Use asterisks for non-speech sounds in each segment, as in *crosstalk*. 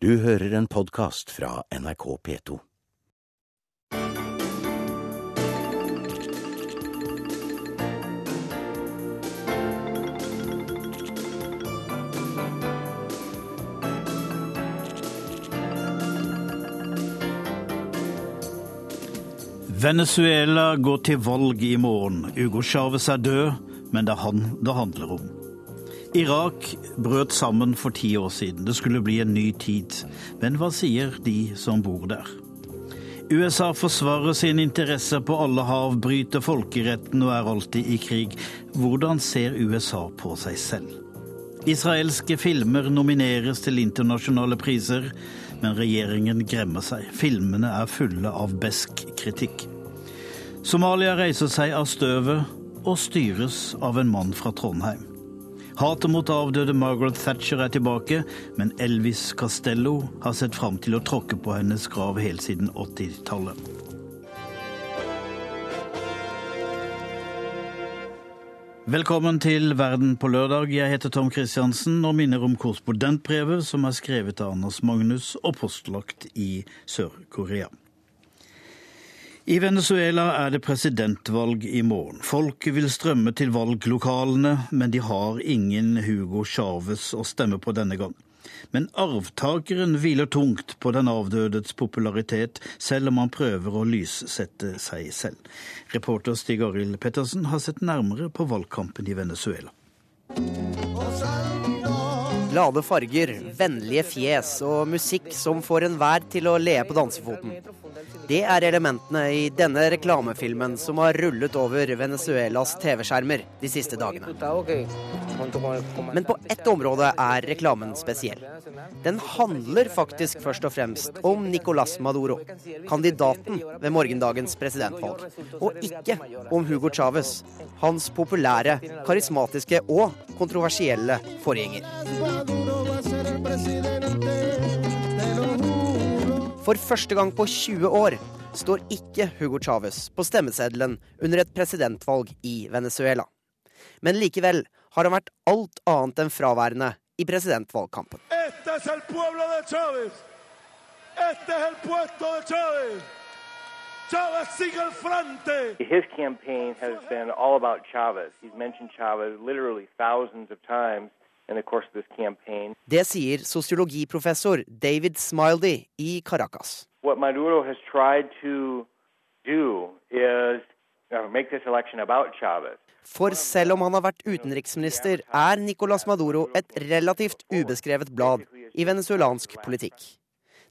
Du hører en podkast fra NRK P2. Venezuela går til valg i morgen. Hugo Chávez er død, men det er han det handler om. Irak brøt sammen for ti år siden. Det skulle bli en ny tid. Men hva sier de som bor der? USA forsvarer sine interesser på alle hav, bryter folkeretten og er alltid i krig. Hvordan ser USA på seg selv? Israelske filmer nomineres til internasjonale priser, men regjeringen gremmer seg. Filmene er fulle av besk kritikk. Somalia reiser seg av støvet og styres av en mann fra Trondheim. Hatet mot avdøde Margaret Thatcher er tilbake, men Elvis Castello har sett fram til å tråkke på hennes grav helt siden 80-tallet. Velkommen til Verden på lørdag. Jeg heter Tom Kristiansen og minner om korrespondentbrevet som er skrevet av Anders Magnus og postlagt i Sør-Korea. I Venezuela er det presidentvalg i morgen. Folk vil strømme til valglokalene, men de har ingen Hugo Chávez å stemme på denne gang. Men arvtakeren hviler tungt på den avdødes popularitet, selv om han prøver å lyssette seg selv. Reporter Stig Arild Pettersen har sett nærmere på valgkampen i Venezuela. Glade farger, vennlige fjes og musikk som får enhver til å le på dansefoten. Det er elementene i denne reklamefilmen som har rullet over Venezuelas TV-skjermer de siste dagene. Men på ett område er reklamen spesiell. Den handler faktisk først og fremst om Nicolas Maduro, kandidaten ved morgendagens presidentvalg, og ikke om Hugo Chávez, hans populære, karismatiske og kontroversielle forgjenger. For første gang på 20 år står ikke Hugo Chávez på stemmeseddelen under et presidentvalg i Venezuela. Men likevel har han vært alt annet enn fraværende i presidentvalgkampen. Este es el pueblo de Chávez. Este es el puesto de Chávez. Chávez sigue al frente. His campaign has been all about Chavez. He's mentioned Chavez literally thousands of times Det sier sosiologiprofessor David Smiley i Caracas. What Maduro has tried to do is make this election about Chavez. For selv om han har vært utenriksminister, er Nicolas Maduro et relativt ubeskrevet blad i venezuelansk politikk.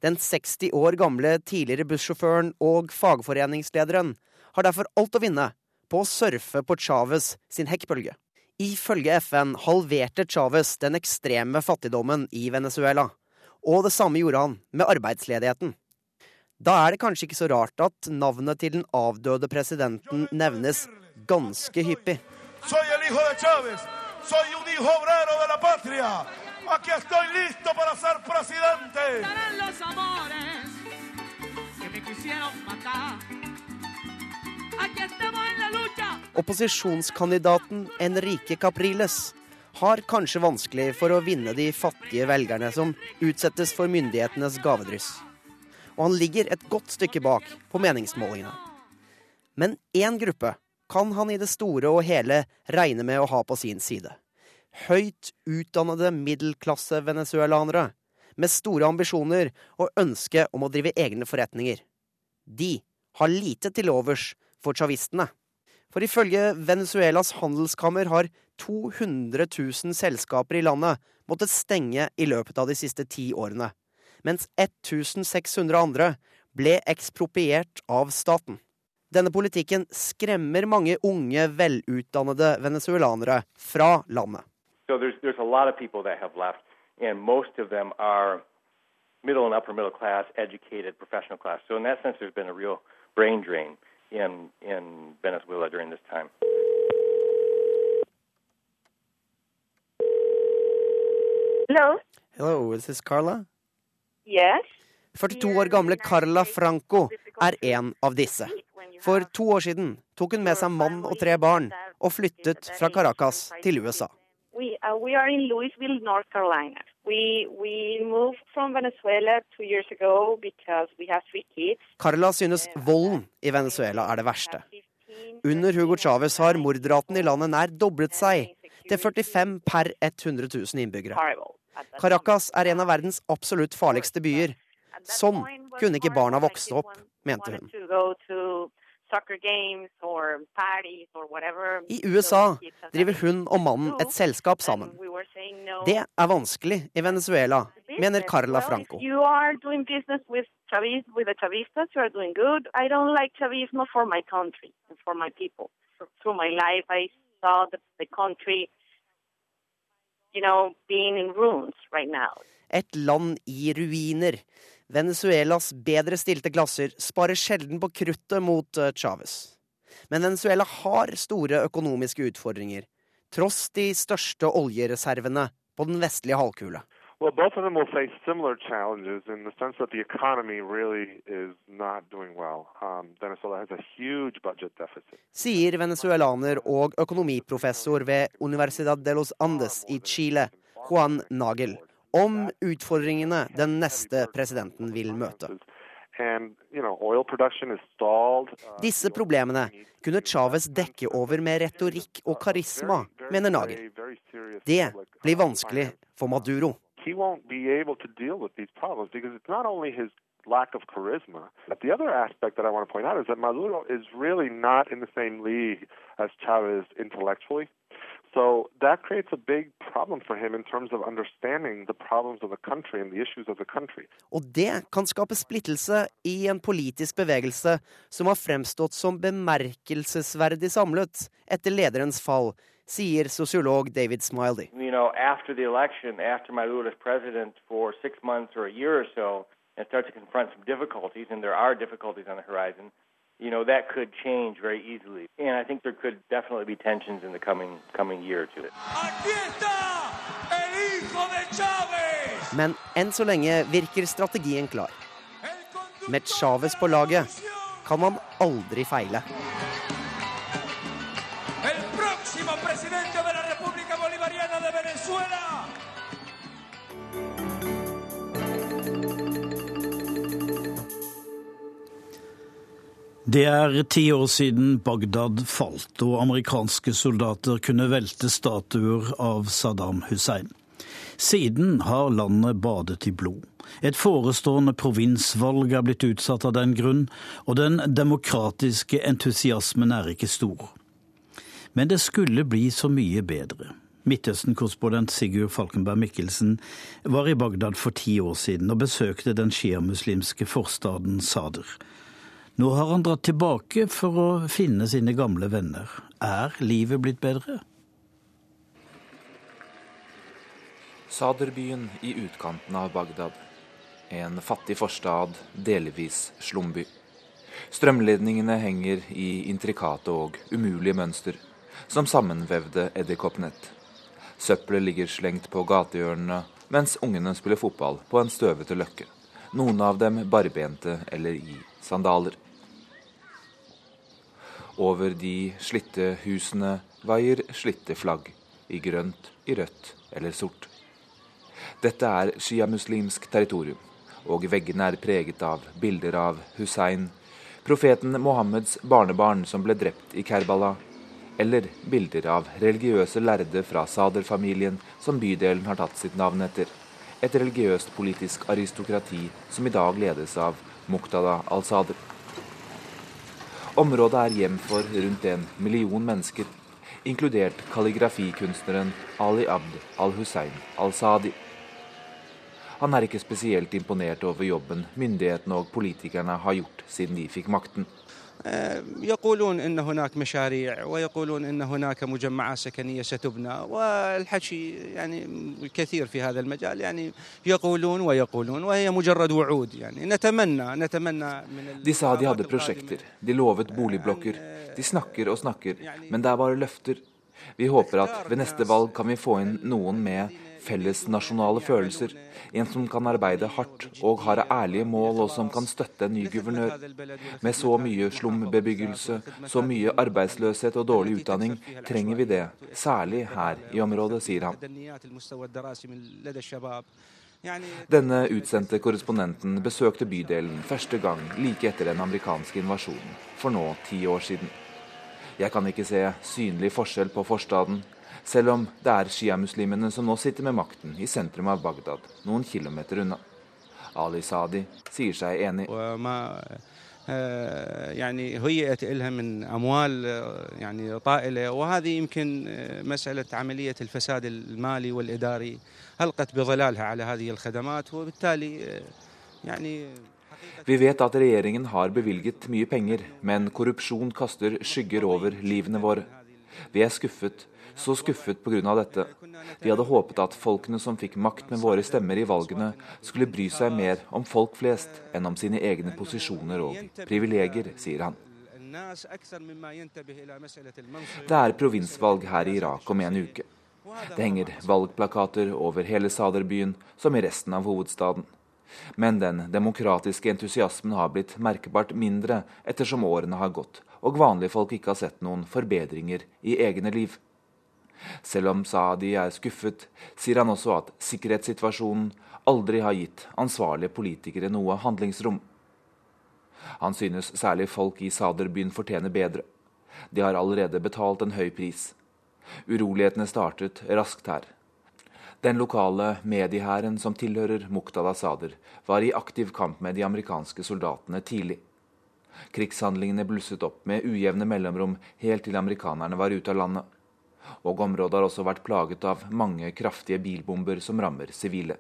Den 60 år gamle tidligere bussjåføren og fagforeningslederen har derfor alt å vinne på å surfe på Chávez sin hekkbølge. Ifølge FN halverte Chávez den ekstreme fattigdommen i Venezuela. Og det samme gjorde han med arbeidsledigheten. Da er det kanskje ikke så rart at navnet til den avdøde presidenten nevnes ganske hyppig. Soy el hijo de Chávez. Soy un hijo obrero de la patria. Aquí estoy listo para ser presidente. Opposisjonskandidaten Enrique Capriles har kanskje vanskelig for å vinne de fattige velgerne som utsettes for myndighetenes gavedryss. Og han ligger et godt stykke bak på meningsmålingene. Men én gruppe kan han i det store og hele regne med å ha på sin side. Høyt utdannede middelklasse-venezuelanere med store ambisjoner og ønske om å drive egne forretninger. De har lite til overs for chavistene. For ifølge Venezuelas handelskammer har 200 000 selskaper i landet måttet stenge i løpet av de siste ti årene, mens 1600 andre ble ekspropriert av staten. Denne politikken skremmer mange unge, velutdannede venezuelanere fra landet. So there's there's left, middle and upper middle class, educated, professional class. So in that sense, there's been a real brain drain in in Venezuela during this time. Hello. Hello, is this Carla? Yes. 42 år gamle Carla Franco er en av disse. For to år siden tok hun med seg mann og tre barn og flyttet fra Caracas til USA. We uh, we are in Louisville, North Carolina. We we moved from Venezuela two years ago because we have three kids. Carla synes volden i Venezuela er det verste. Under Hugo Chávez har mordraten i landet nær doblet seg til 45 per 100 000 innbyggere. Caracas er en av verdens absolutt farligste byer. Sånn kunne ikke barna vokse opp, mente hun. I USA driver hun og mannen et selskap sammen. Det er vanskelig i Venezuela, mener. Carla Franco. Et land i ruiner. Venezuelas bedre stilte klasser sparer sjelden på kruttet mot eh, Chávez. Men Venezuela har store økonomiske utfordringer, tross de største oljereservene på den vestlige halvkule. Well, both of them will face similar challenges in the sense that the economy really is not doing well. Um, Venezuela has a huge budget deficit. Sier venezuelaner og økonomiprofessor ved Universidad de los Andes i Chile, Juan Nagel, om utfordringene den neste presidenten vil møte. Uh, Disse problemene kunne Chávez dekke over med retorikk og karisma, mener Nager. Det blir vanskelig for Maduro. Lack of charisma. But the other aspect that I want to point out is that Maduro is really not in the same league as Chavez intellectually. So that creates a big problem for him in terms of understanding the problems of the country and the issues of the country. Og det kan skape splittelse i en politisk bevegelse som har fremstått som bemerkelsesverdig samlet etter lederens fall, sier sosiolog David Smiley. You know, after the election, after Maduro is president for six months or a year or so, and starts to confront some difficulties, and there are difficulties on the horizon, you know, that could change very easily. And I think there could definitely be tensions in the coming coming year de Chávez. Men enn så lenge virker strategien klar. Med Chávez på laget kan man aldri feile. Det er ti år siden Bagdad falt og amerikanske soldater kunne velte statuer av Saddam Hussein. Siden har landet badet i blod. Et forestående provinsvalg er blitt utsatt av den grunn, og den demokratiske entusiasmen er ikke stor. Men det skulle bli så mye bedre. Midtøsten-korrespondent Sigurd Falkenberg Mikkelsen var i Bagdad for ti år siden og besøkte den sjiamuslimske forstaden Sader. Nå har han dratt tilbake for å finne sine gamle venner. Er livet blitt bedre? Saderbyen i utkanten av Bagdad. En fattig forstad, delvis slumby. Strømledningene henger i intrikate og umulige mønster, som sammenvevde edderkoppnett. Søppelet ligger slengt på gatehjørnene, mens ungene spiller fotball på en støvete løkke. Noen av dem barbente eller i sandaler. Over de slitte husene veier slitte flagg, i grønt, i rødt eller sort. Dette er sjiamuslimsk territorium, og veggene er preget av bilder av Hussein, profeten Mohammeds barnebarn som ble drept i Kerbala, eller bilder av religiøse lærde fra Sader-familien som bydelen har tatt sitt navn etter. Et religiøst politisk aristokrati som i dag ledes av Muqtada al-Sader. Området er hjem for rundt en million mennesker, inkludert kalligrafikunstneren Ali Abd al-Hussein al-Sadi. Han er ikke spesielt imponert over jobben myndighetene og politikerne har gjort siden de fikk makten. يقولون إن هناك مشاريع ويقولون إن هناك مجمعات سكنية ستبنى والحكي يعني الكثير في هذا المجال يعني يقولون ويقولون وهي مجرد وعود يعني نتمنى نتمنى من De sa de hadde القادة prosjekter, de lovet boligblokker. De snakker og snakker, men det er bare løfter. Vi håper at ved neste valg kan vi få inn noen med fellesnasjonale følelser, en som kan arbeide hardt og har ærlige mål, og som kan støtte en ny guvernør. Med så mye slumbebyggelse, så mye arbeidsløshet og dårlig utdanning, trenger vi det, særlig her i området, sier han. Denne utsendte korrespondenten besøkte bydelen første gang like etter den amerikanske invasjonen, for nå ti år siden. Jeg kan ikke se synlig forskjell på forstaden, selv om det er sjiamuslimene som nå sitter med makten i sentrum av Bagdad, noen kilometer unna. Ali Sadi sier seg enig. يعني هيئت لها من اموال يعني طائله وهذه يمكن مساله عمليه الفساد المالي والاداري القت بظلالها على هذه الخدمات وبالتالي يعني Vi vet at regjeringen har bevilget mye penger, men korrupsjon kaster skygger over livene våre. Vi er skuffet, så skuffet pga. dette. Vi hadde håpet at folkene som fikk makt med våre stemmer i valgene, skulle bry seg mer om folk flest enn om sine egne posisjoner og privilegier, sier han. Det er provinsvalg her i Irak om en uke. Det henger valgplakater over hele Saderbyen, som i resten av hovedstaden. Men den demokratiske entusiasmen har blitt merkbart mindre ettersom årene har gått, og vanlige folk ikke har sett noen forbedringer i egne liv. Selv om Saadi er skuffet, sier han også at sikkerhetssituasjonen aldri har gitt ansvarlige politikere noe handlingsrom. Han synes særlig folk i Saderbyen fortjener bedre. De har allerede betalt en høy pris. Urolighetene startet raskt her. Den lokale mediehæren som tilhører Muqtada Sader, var i aktiv kamp med de amerikanske soldatene tidlig. Krigshandlingene blusset opp med ujevne mellomrom helt til amerikanerne var ute av landet. Og området har også vært plaget av mange kraftige bilbomber som rammer sivile.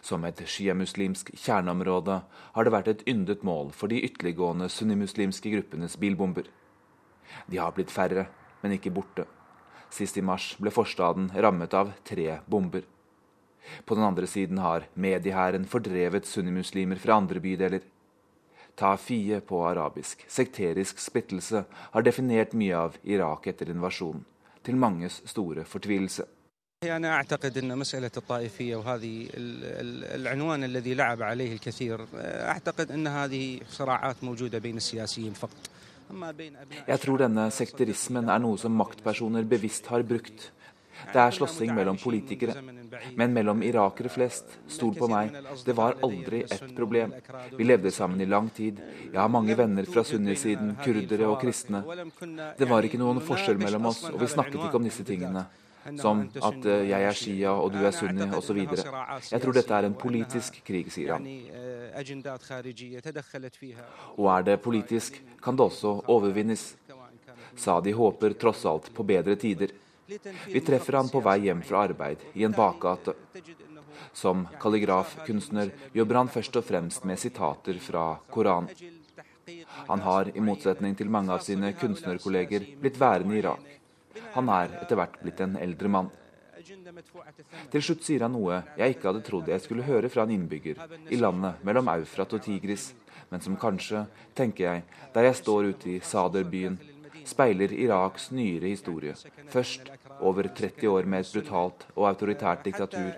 Som et sjiamuslimsk kjerneområde har det vært et yndet mål for de ytterliggående sunnimuslimske gruppenes bilbomber. De har blitt færre, men ikke borte. Sist i mars ble forstaden rammet av tre bomber. På den andre siden har mediehæren fordrevet sunnimuslimer fra andre bydeler. Tafie på arabisk, sekterisk splittelse, har definert mye av Irak etter invasjonen, til manges store fortvilelse. أنا أعتقد أن مسألة الطائفية وهذه العنوان الذي لعب عليه الكثير أعتقد أن هذه صراعات موجودة بين السياسيين فقط Jeg tror denne sekterismen er noe som maktpersoner bevisst har brukt. Det er slåssing mellom politikere, men mellom irakere flest, stol på meg, det var aldri et problem. Vi levde sammen i lang tid. Jeg har mange venner fra sunnisiden, kurdere og kristne. Det var ikke noen forskjell mellom oss, og vi snakket ikke om disse tingene. Som at jeg er shia og du er sunni osv. Jeg tror dette er en politisk krig, sier han. Og er det politisk, kan det også overvinnes. Sadi håper tross alt på bedre tider. Vi treffer han på vei hjem fra arbeid i en bakgate. Som kalligrafkunstner jobber han først og fremst med sitater fra Koranen. Han har, i motsetning til mange av sine kunstnerkolleger, blitt værende i Irak. Han er etter hvert blitt en eldre mann. Til slutt sier han noe jeg ikke hadde trodd jeg skulle høre fra en innbygger i landet mellom Eufrat og Tigris, men som kanskje, tenker jeg, der jeg står ute i Saderbyen, speiler Iraks nyere historie. Først over 30 år med et brutalt og autoritært diktatur,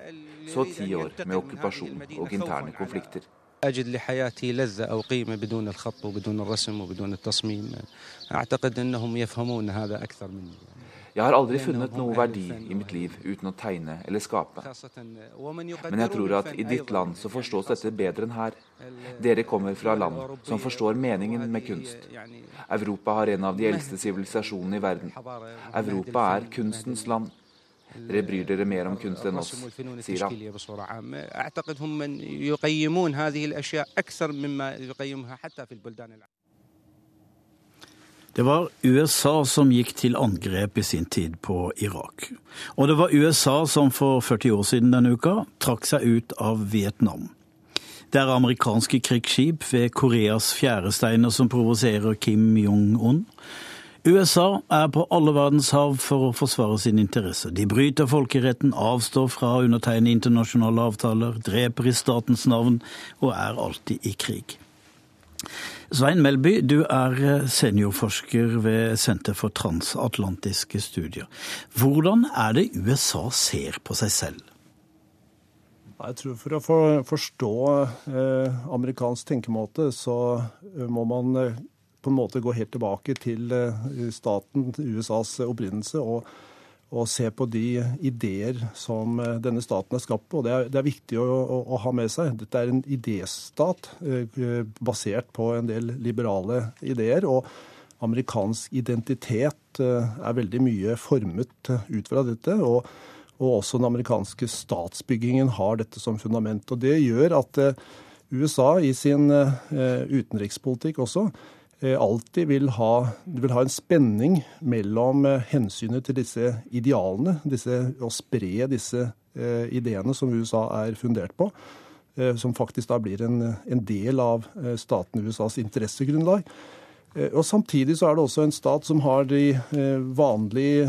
så ti år med okkupasjon og interne konflikter. أجد لحياتي لذة أو قيمة بدون الخط وبدون الرسم وبدون التصميم أعتقد أنهم يفهمون هذا أكثر مني jeg har aldri funnet noe verdi i mitt liv uten å tegne eller skape. Men jeg tror at i ditt land så forstås dette bedre enn her. Dere kommer fra land som forstår meningen med kunst. Europa har en av de eldste sivilisasjonene i verden. Europa er kunstens land. Dere bryr dere mer om kunst enn oss, sier han. Det var USA som gikk til angrep i sin tid på Irak. Og det var USA som for 40 år siden denne uka trakk seg ut av Vietnam. Det er amerikanske krigsskip ved Koreas fjæresteiner som provoserer Kim Jong-un. USA er på alle verdens hav for å forsvare sine interesser. De bryter folkeretten, avstår fra å undertegne internasjonale avtaler, dreper i statens navn og er alltid i krig. Svein Melby, du er seniorforsker ved Senter for transatlantiske studier. Hvordan er det USA ser på seg selv? Jeg tror For å forstå eh, amerikansk tenkemåte, så eh, må man eh, på en måte gå helt tilbake til eh, staten, USAs opprinnelse, og, og, se på de ideer som eh, denne staten er skapt på. Det er, det er viktig å, å, å, ha med seg. Dette er en idéstat eh, basert på en del liberale ideer. og Amerikansk identitet er veldig mye formet ut fra dette. og og også den amerikanske statsbyggingen har dette som fundament. Og Det gjør at eh, USA i sin eh, utenrikspolitikk også eh, alltid vil ha, vil ha en spenning mellom hensynet til disse idealene, disse, å spre disse ideene som USA er fundert på, som faktisk da blir en, en del av staten USAs interessegrunnlag. Og Samtidig så er det også en stat som har de vanlige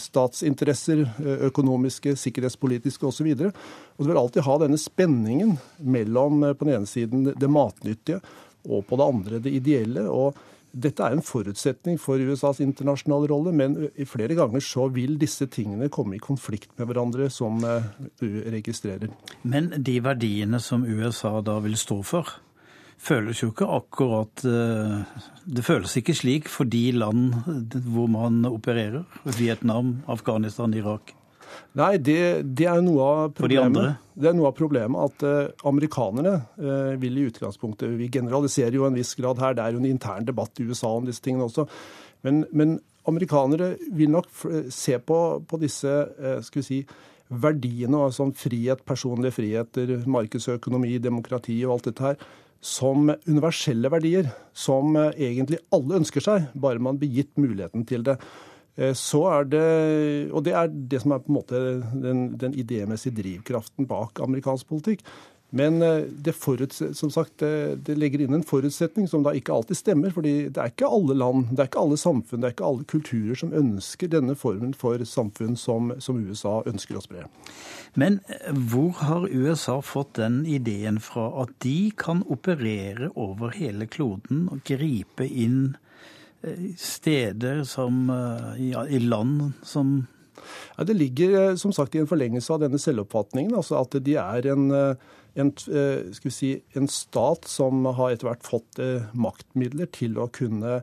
statsinteresser, økonomiske, sikkerhetspolitiske osv. Og, og du vil alltid ha denne spenningen mellom på den ene siden det matnyttige og på det andre det ideelle. og dette er en forutsetning for USAs internasjonale rolle, men flere ganger så vil disse tingene komme i konflikt med hverandre, som du registrerer. Men de verdiene som USA da vil stå for, føles jo ikke akkurat eh, Det føles ikke slik for de land hvor man opererer. Vietnam, Afghanistan, Irak. Nei, det, det, er noe av problemet. De det er noe av problemet at uh, amerikanerne uh, vil i utgangspunktet Vi generaliserer jo en viss grad her, det er jo en intern debatt i USA om disse tingene også. Men, men amerikanere vil nok se på, på disse skal vi si, verdiene, altså frihet, personlige friheter, markedsøkonomi, demokrati og alt dette her, som universelle verdier, som eh, egentlig alle ønsker seg, bare man blir gitt muligheten til det. Eh, så er det, og det er det som er på en måte den, den idémessige drivkraften bak amerikansk politikk. Men eh, det, som sagt, det, legger inn en forutsetning som da ikke alltid stemmer. fordi det er ikke alle land, det er ikke alle samfunn, det er ikke alle kulturer som ønsker denne formen for samfunn som, som USA ønsker å spre. Men eh, hvor har USA fått den ideen fra at de kan operere over hele kloden og gripe inn steder som ja, i land som ja, Det ligger som sagt i en forlengelse av denne selvoppfatningen. altså At de er en en, eh, si, en stat som har etter hvert fått eh, maktmidler til å kunne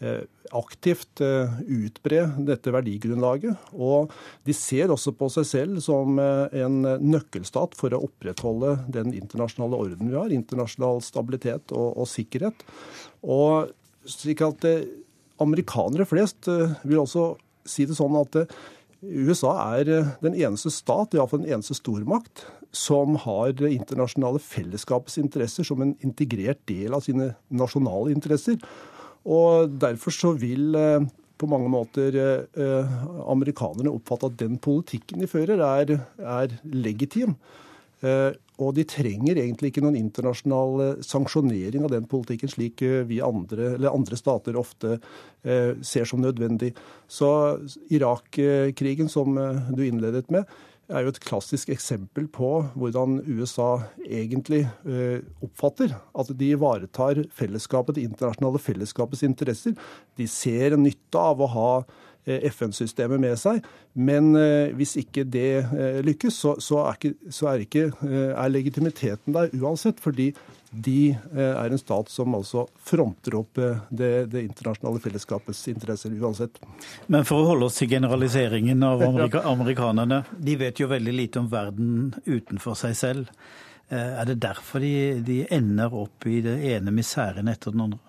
eh, aktivt utbre dette verdigrunnlaget. Og de ser også på seg selv som en nøkkelstat for å opprettholde den internasjonale orden vi har. Internasjonal stabilitet og, og sikkerhet. Og slik at amerikanere flest vil også si det sånn at USA er den eneste stat, iallfall den eneste stormakt, som har det internasjonale fellesskapets interesser som en integrert del av sine nasjonale interesser. Og derfor så vil eh, på mange måter eh, amerikanerne oppfatte at den politikken de fører, er, er legitim. Eh, og de trenger egentlig ikke noen internasjonal sanksjonering av den politikken, slik vi andre, eller andre stater ofte ser som nødvendig. Så Irak-krigen, som du innledet med, er jo et klassisk eksempel på hvordan USA egentlig eh, oppfatter at de ivaretar fellesskapet, det internasjonale fellesskapets interesser. De ser nytte av å ha eh, FN-systemet med seg, men eh, hvis ikke det lykkes, så, så, er, ikke, så er, ikke, er legitimiteten der uansett. fordi de eh, er en stat som altså fronter opp eh, det, det, internasjonale fellesskapets interesser uansett. Men for å holde oss til generaliseringen av *laughs* amerika amerikanerne. De vet jo veldig lite om verden utenfor seg selv. Eh, er det derfor de, de ender opp i det ene misæren etter den andre?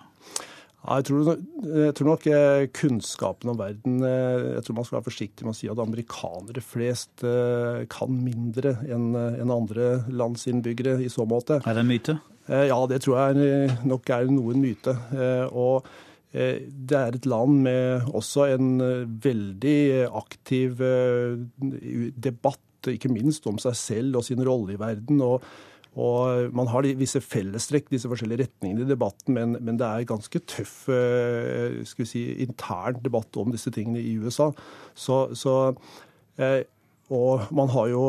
Jeg tror, jeg tror, nok kunnskapen om verden Jeg tror man skal være forsiktig med å si at amerikanere flest kan mindre enn andre lands innbyggere i så måte. Er det en myte? Eh, ja, det tror jeg nok er noen myte. Eh, og eh, det er et land med også en veldig aktiv debatt, ikke minst om seg selv og sin rolle i verden. og og Man har visse fellestrekk, disse forskjellige retningene i debatten, men, men det er ganske tøff skal vi si, intern debatt om disse tingene i USA. Så, så, og man har jo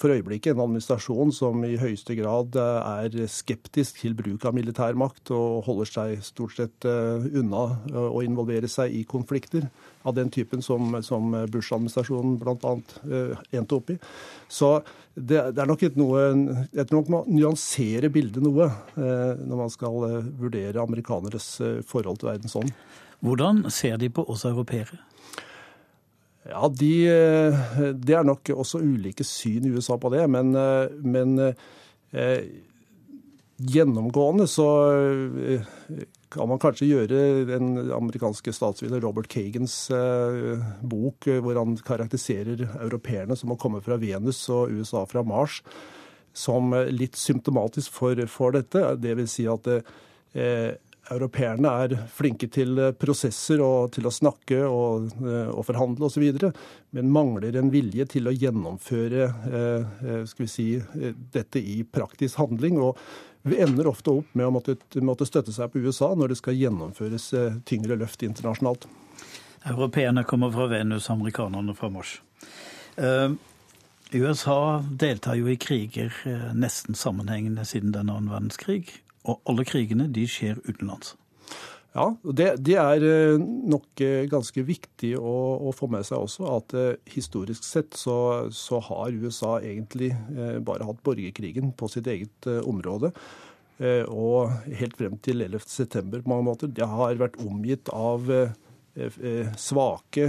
for øyeblikket en administrasjon som i høyeste grad er skeptisk til bruk av militærmakt og holder seg stort sett unna å involvere seg i konflikter av den typen som, som Bush-administrasjonen bl.a. endte opp i. Så det, det, er nok et noe Jeg tror nok man nyanserer bildet noe når man skal vurdere amerikaneres forhold til verden sånn. Hvordan ser de på oss europeere? Ja, de, Det er nok også ulike syn i USA på det. Men, men eh, gjennomgående så eh, kan man kanskje gjøre den amerikanske statsviter Robert Kagans eh, bok, hvor han karakteriserer europeerne som å komme fra Venus og USA fra Mars, som litt symptomatisk for, for dette. Det vil si at eh, europeerne er flinke til eh, prosesser og til å snakke og, eh, og forhandle osv., men mangler en vilje til å gjennomføre eh, skal vi si, dette i praktisk handling. og vi ender ofte opp med å måtte, støtte seg på USA når det skal gjennomføres tyngre løft internasjonalt. Europeerne kommer fra Venus, amerikanerne fra Mars. USA deltar jo i kriger nesten sammenhengende siden den annen verdenskrig. Og alle krigene de skjer utenlands. Ja, det, det, er eh, nok eh, ganske viktig å, å, få med seg også at eh, historisk sett så, så, har USA egentlig bare hatt borgerkrigen på sitt eget område. Og helt frem til 11. september på mange måter. Det har vært omgitt av svake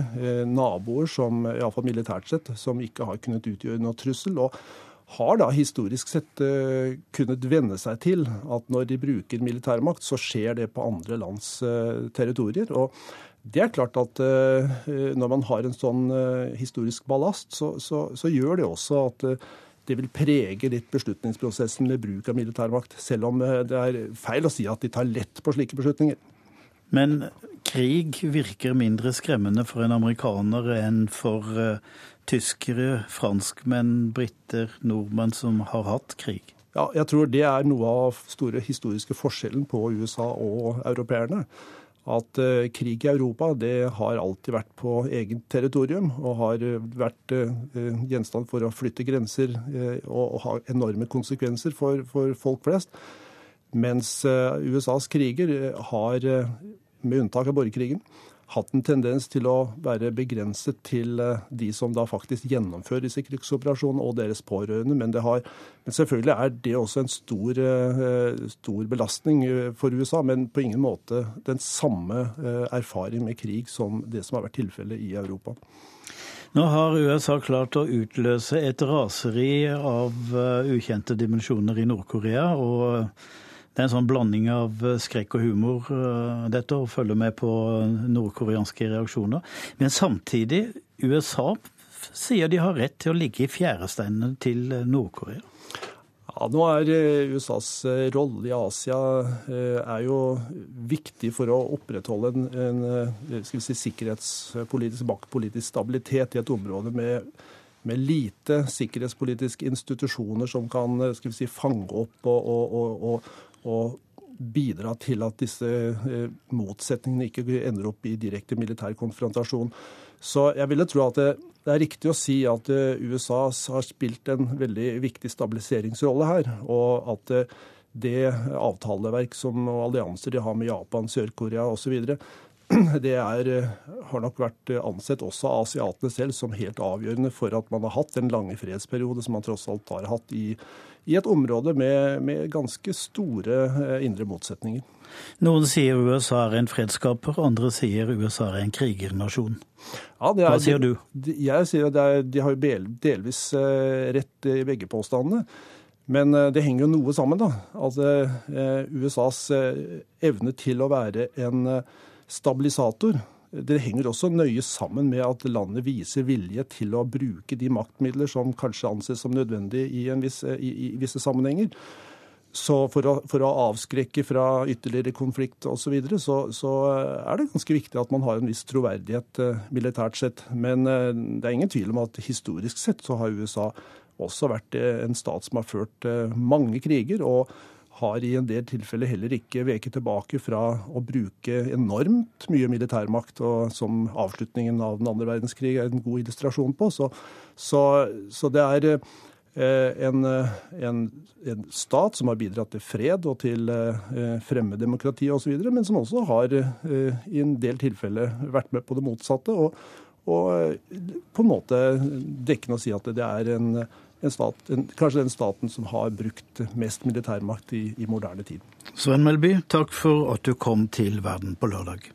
naboer, som iallfall militært sett, som ikke har kunnet utgjøre noe trussel. og har da historisk sett uh, kunnet venne seg til at når de bruker militærmakt, så skjer det på andre lands uh, territorier. Og det er klart at uh, når man har en sånn historisk ballast, så, så, så, gjør det også at det vil prege litt beslutningsprosessen med bruk av militærmakt. Selv om det er feil å si at de tar lett på slike beslutninger. Men krig virker mindre skremmende for en amerikaner enn for tyskere, franskmenn, briter, nordmenn som har hatt krig? Ja, jeg tror det er noe av store historiske forskjellen på USA og europeerne. At uh, krig i Europa det har alltid vært på eget territorium og har uh, vært uh, gjenstand for å flytte grenser og, og ha enorme konsekvenser for, for folk flest. Mens USAs kriger har, med unntak av borgerkrigen, hatt en tendens til å være begrenset til eh, de som da faktisk gjennomfører disse krigsoperasjonene, og deres pårørende. Men, har, men selvfølgelig er det også en stor, eh, stor, belastning eh, for USA, men på ingen måte den samme erfaring med krig som det som har vært tilfellet i Europa. Nå har USA klart å utløse et raseri av ukjente dimensjoner i Nord-Korea. og det er en sånn blanding av eh, skrekk og humor, eh, dette, å følge med på nordkoreanske reaksjoner. Men samtidig, USA sier de har rett til å ligge i fjæresteinene til Nord-Korea. Ja, nå er eh, USAs rolle i Asia er jo viktig for å opprettholde en, en si, sikkerhetspolitisk, maktpolitisk stabilitet i et område med med lite sikkerhetspolitiske institusjoner som kan si, fange opp og, og, og, og bidra til at disse eh, motsetningene ikke ender opp i direkte militær konfrontasjon. Så jeg ville tro at det, det er riktig å si at eh, USA har spilt en veldig viktig stabiliseringsrolle her, og at eh, det avtaleverk som, og allianser de har med Japan, Sør-Korea osv., *clears throat* det er, har nok vært ansett også av asiatene selv som helt avgjørende for at man har hatt den lange fredsperiode som man tross alt har hatt i i et område med, med ganske store eh, indre motsetninger. Noen sier USA er en fredsskaper, andre sier USA er en krigernasjon. Ja, er, Hva sier du? Jeg sier at er, De har delvis eh, rett i begge påstandene. Men eh, det henger jo noe sammen, da. Altså, USAs evne til å være en stabilisator det henger også nøye sammen med at landet viser vilje til å bruke de maktmidler som kanskje anses som nødvendige i, viss, i, i visse sammenhenger. Så for å, for å, avskrekke fra ytterligere konflikt osv., så, videre, så så er det ganske viktig at man har en viss troverdighet eh, militært sett. Men eh, det er ingen tvil om at historisk sett så har USA også vært eh, en stat som har ført mange kriger. og har i en del tilfeller heller ikke veket tilbake fra å bruke enormt mye militærmakt, og som avslutningen av den andre verdenskrig er en god illustrasjon på. Så, så, så det er en, en, en, stat som har bidratt til fred og til fremme demokrati osv., men som også har i en del tilfeller vært med på det motsatte. Og, og på en måte dekkende å si at det er en, en stat, kanskje den staten som har brukt mest militærmakt i, i moderne tid. Sven Melby, takk for at du kom til Verden på lørdag.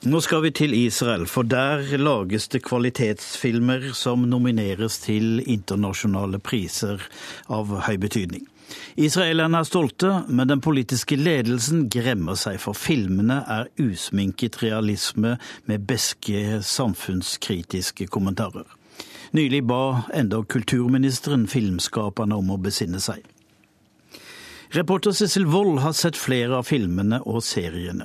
Nå skal vi til Israel, for der lages det kvalitetsfilmer som nomineres til internasjonale priser av høy betydning. Israelerne er stolte, men den politiske ledelsen gremmer seg, for filmene er usminket realisme med beske samfunnskritiske kommentarer. Nylig ba enda kulturministeren filmskaperne om å besinne seg. Reporter Cecil Wold har sett flere av filmene og seriene.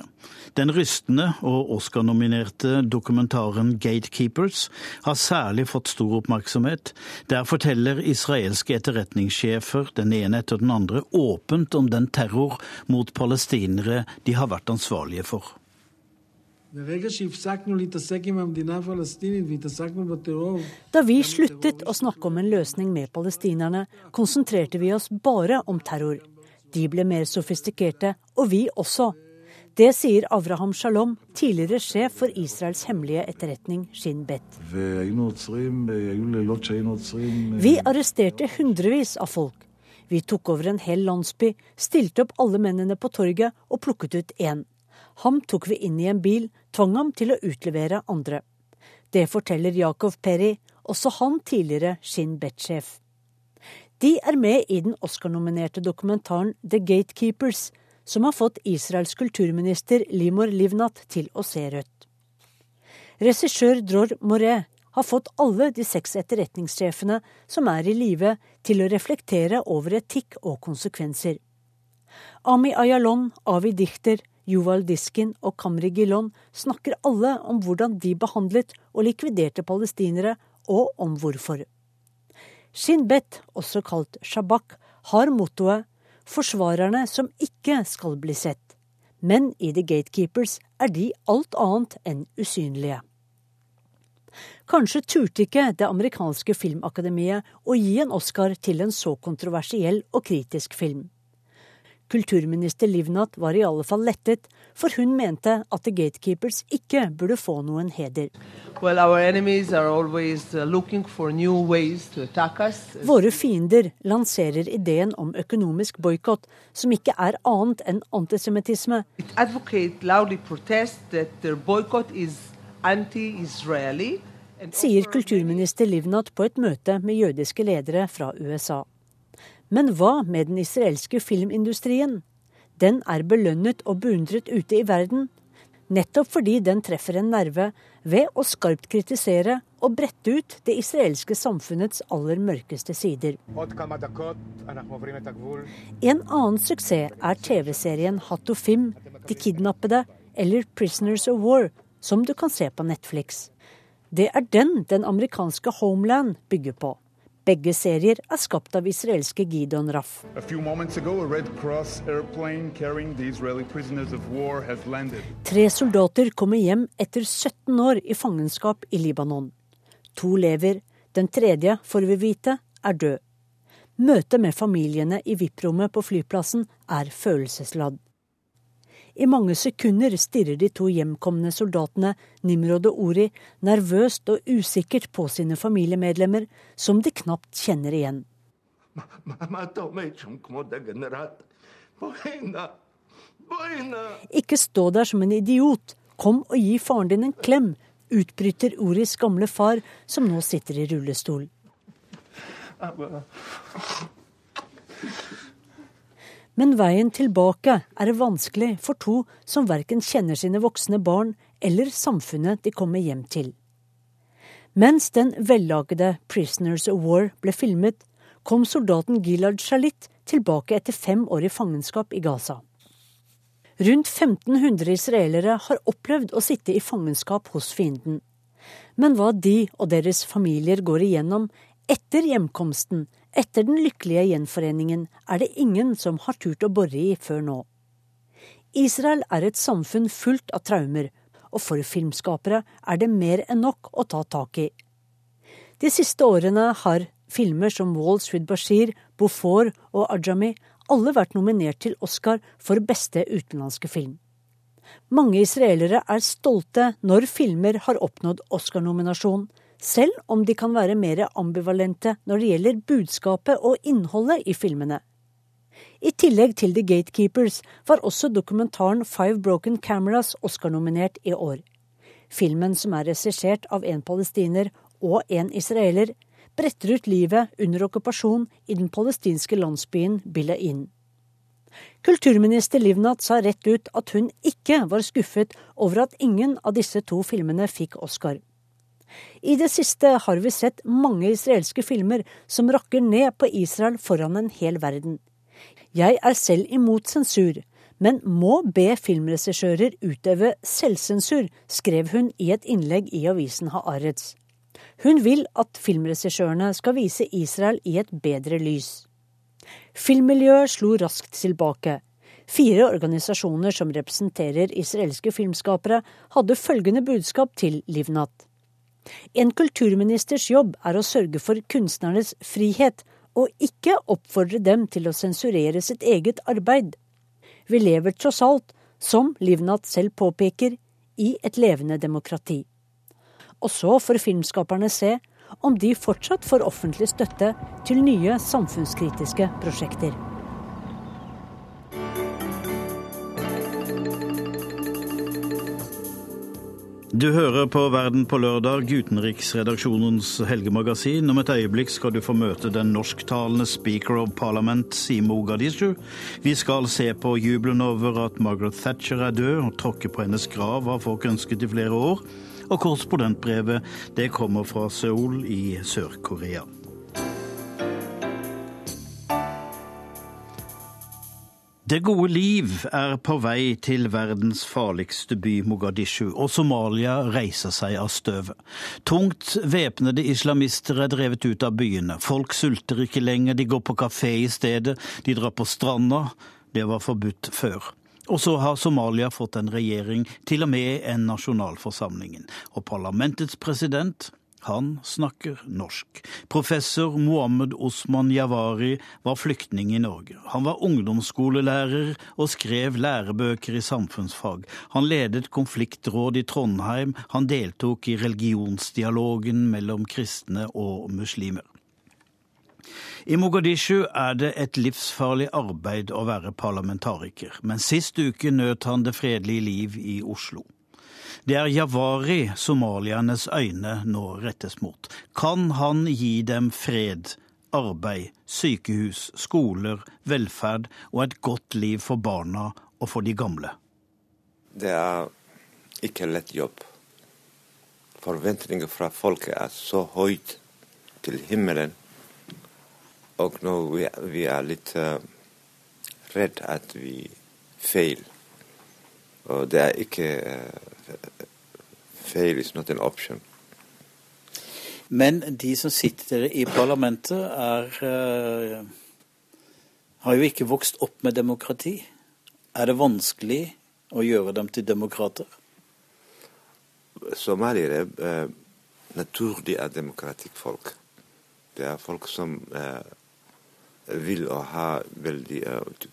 Den rystende og Oscar-nominerte dokumentaren 'Gatekeepers' har særlig fått stor oppmerksomhet. Der forteller israelske etterretningssjefer, den ene etter den andre, åpent om den terror mot palestinere de har vært ansvarlige for. Da vi sluttet å snakke om en løsning med palestinerne, konsentrerte vi oss bare om terror. De ble mer sofistikerte, og vi også. Det sier Avraham Shalom, tidligere sjef for Israels hemmelige etterretning Shin Bet. Vi arresterte hundrevis av folk. Vi tok over en hel landsby, stilte opp alle mennene på torget og plukket ut én. Ham tok vi inn i en bil, tvang ham til å utlevere andre. Det forteller Jakob Peri, også han tidligere Shin Bet-sjef. De er med i den Oscar-nominerte dokumentaren The Gatekeepers, som har fått Israels kulturminister Limor Livnat til å se rødt. Regissør Dror Moré har fått alle de seks etterretningssjefene som er i live, til å reflektere over etikk og konsekvenser. Ami Ayalon, Avi Dichter, Yuval Diskin og Kamri Gilon snakker alle om hvordan de behandlet og likviderte palestinere, og om hvorfor. Shin Bet, også kalt Shabak, har mottoet 'Forsvarerne som ikke skal bli sett', men i The Gatekeepers er de alt annet enn usynlige. Kanskje turte ikke det amerikanske filmakademiet å gi en Oscar til en så kontroversiell og kritisk film. Kulturminister Livnat var i alle fall lettet, for hun mente at The Gatekeepers ikke burde få noen heder. Well, uh, Våre fiender lanserer ideen om økonomisk boikott, som ikke er annet enn antisemittisme. Sier kulturminister Livnat på et møte med jødiske ledere fra USA. Men hva med den israelske filmindustrien? Den er belønnet og beundret ute i verden, nettopp fordi den treffer en nerve ved å skarpt kritisere og brette ut det israelske samfunnets aller mørkeste sider. En annen suksess er TV-serien Hattofim, De kidnappede eller Prisoners of War, som du kan se på Netflix. Det er den den amerikanske Homeland bygger på. Begge serier er skapt av israelske Gidon Raff. Tre soldater kommer hjem etter 17 år i fangenskap i Libanon. To lever, den tredje, får vi vite, er død. Møtet med familiene i VIP-rommet på flyplassen er følelsesladd. I mange sekunder stirrer de to hjemkomne soldatene, Nimrod og Ori, nervøst og usikkert på sine familiemedlemmer, som de knapt kjenner igjen. Ikke stå der som en idiot, kom og gi faren din en klem, utbryter Oris gamle far, som nå sitter i rullestol. Men veien tilbake er vanskelig for to som verken kjenner sine voksne barn eller samfunnet de kommer hjem til. Mens den vellagede Prisoners of War ble filmet, kom soldaten Gilad Shalit tilbake etter fem år i fangenskap i Gaza. Rundt 1500 israelere har opplevd å sitte i fangenskap hos fienden. Men hva de og deres familier går igjennom etter hjemkomsten, etter den lykkelige gjenforeningen er det ingen som har turt å bore i før nå. Israel er et samfunn fullt av traumer, og for filmskapere er det mer enn nok å ta tak i. De siste årene har filmer som Wall Street Bashir, Beaufort og Ajami alle vært nominert til Oscar for beste utenlandske film. Mange israelere er stolte når filmer har oppnådd Oscar-nominasjon, selv om de kan være mer ambivalente når det gjelder budskapet og innholdet i filmene. I tillegg til The Gatekeepers var også dokumentaren Five Broken Cameras Oscar-nominert i år. Filmen, som er regissert av en palestiner og en israeler, bretter ut livet under okkupasjon i den palestinske landsbyen Bilain. Kulturminister Livnat sa rett ut at hun ikke var skuffet over at ingen av disse to filmene fikk Oscar. I det siste har vi sett mange israelske filmer som rakker ned på Israel foran en hel verden. Jeg er selv imot sensur, men må be filmregissører utøve selvsensur, skrev hun i et innlegg i avisen Haaretz. Hun vil at filmregissørene skal vise Israel i et bedre lys. Filmmiljøet slo raskt tilbake. Fire organisasjoner som representerer israelske filmskapere, hadde følgende budskap til Livnat. En kulturministers jobb er å sørge for kunstnernes frihet, og ikke oppfordre dem til å sensurere sitt eget arbeid. Vi lever tross alt, som Livnat selv påpeker, i et levende demokrati. Og så får filmskaperne se om de fortsatt får offentlig støtte til nye samfunnskritiske prosjekter. Du hører på Verden på lørdag, utenriksredaksjonens helgemagasin. Om et øyeblikk skal du få møte den norsktalende speaker of parliament Simo Gadishu. Vi skal se på jubelen over at Margaret Thatcher er død, og tråkke på hennes grav har folk ønsket i flere år. Og korrespondentbrevet det kommer fra Seoul i Sør-Korea. Det gode liv er på vei til verdens farligste by, Mogadishu, og Somalia reiser seg av støvet. Tungt væpnede islamister er drevet ut av byene. Folk sulter ikke lenger, de går på kafé i stedet, de drar på stranda. Det var forbudt før. Og så har Somalia fått en regjering, til og med en nasjonalforsamlingen. Og parlamentets president, han snakker norsk. Professor Mohammed Osman Javari var flyktning i Norge. Han var ungdomsskolelærer og skrev lærebøker i samfunnsfag. Han ledet konfliktråd i Trondheim. Han deltok i religionsdialogen mellom kristne og muslimer. I Mogadishu er det et livsfarlig arbeid å være parlamentariker, men sist uke nøt han det fredelige liv i Oslo. Det er Javari somaliernes øyne nå rettes mot. Kan han gi dem fred, arbeid, sykehus, skoler, velferd og et godt liv for barna og for de gamle? Det er ikke lett jobb. Forventninger fra folket er så høyt til himmelen og nå vi, vi er litt uh, redd at vi feil. Og det er ikke uh, Feil is not an option. Men de som sitter i parlamentet, er uh, har jo ikke vokst opp med demokrati. Er det vanskelig å gjøre dem til demokrater? Somaliere uh, naturlig er demokratisk folk. Det er folk som uh, vil å ha veldig uh,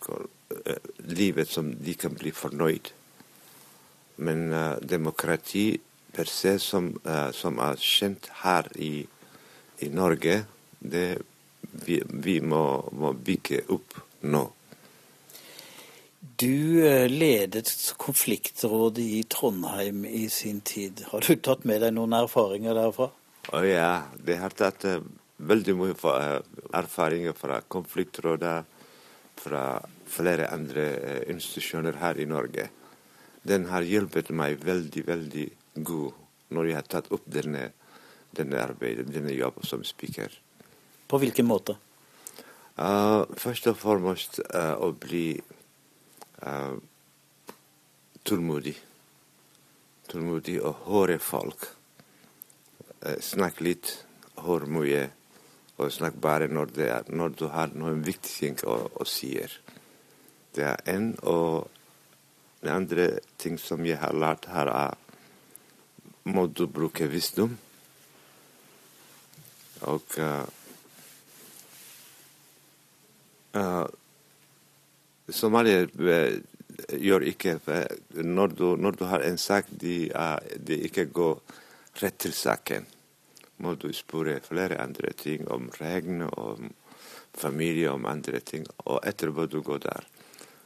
livet som de kan bli fornøyd. Men uh, demokrati per se, som, uh, som, er kjent her i, i Norge, det vi, vi må, må, bygge opp nå. Du ledet konfliktrådet i Trondheim i sin tid. Har du tatt med deg noen erfaringer derfra? Å oh, ja, det har tatt veldig mye eh, erfaringer fra konfliktrådet, fra flere andre uh, institusjoner her i Norge. Den har hjulpet meg veldig, veldig god når jeg har tatt opp denne, denne arbeidet, denne jobben som speaker. På hvilken måte? Uh, først og fremst uh, å bli uh, tålmodig. Tålmodig og høre folk. snakke litt, høre mye og snakk bare når, er, når, du har noen viktige ting å, å si. Det er en. Og den andre ting som jeg har lært her, er må du bruke visdom. Og uh, uh, Somalier uh, gjør ikke når du, når du, har en sak, de, de ikke går rett til saken. Må du spørre flere andre ting om regn, om familie, om andre ting, og etterpå du går der.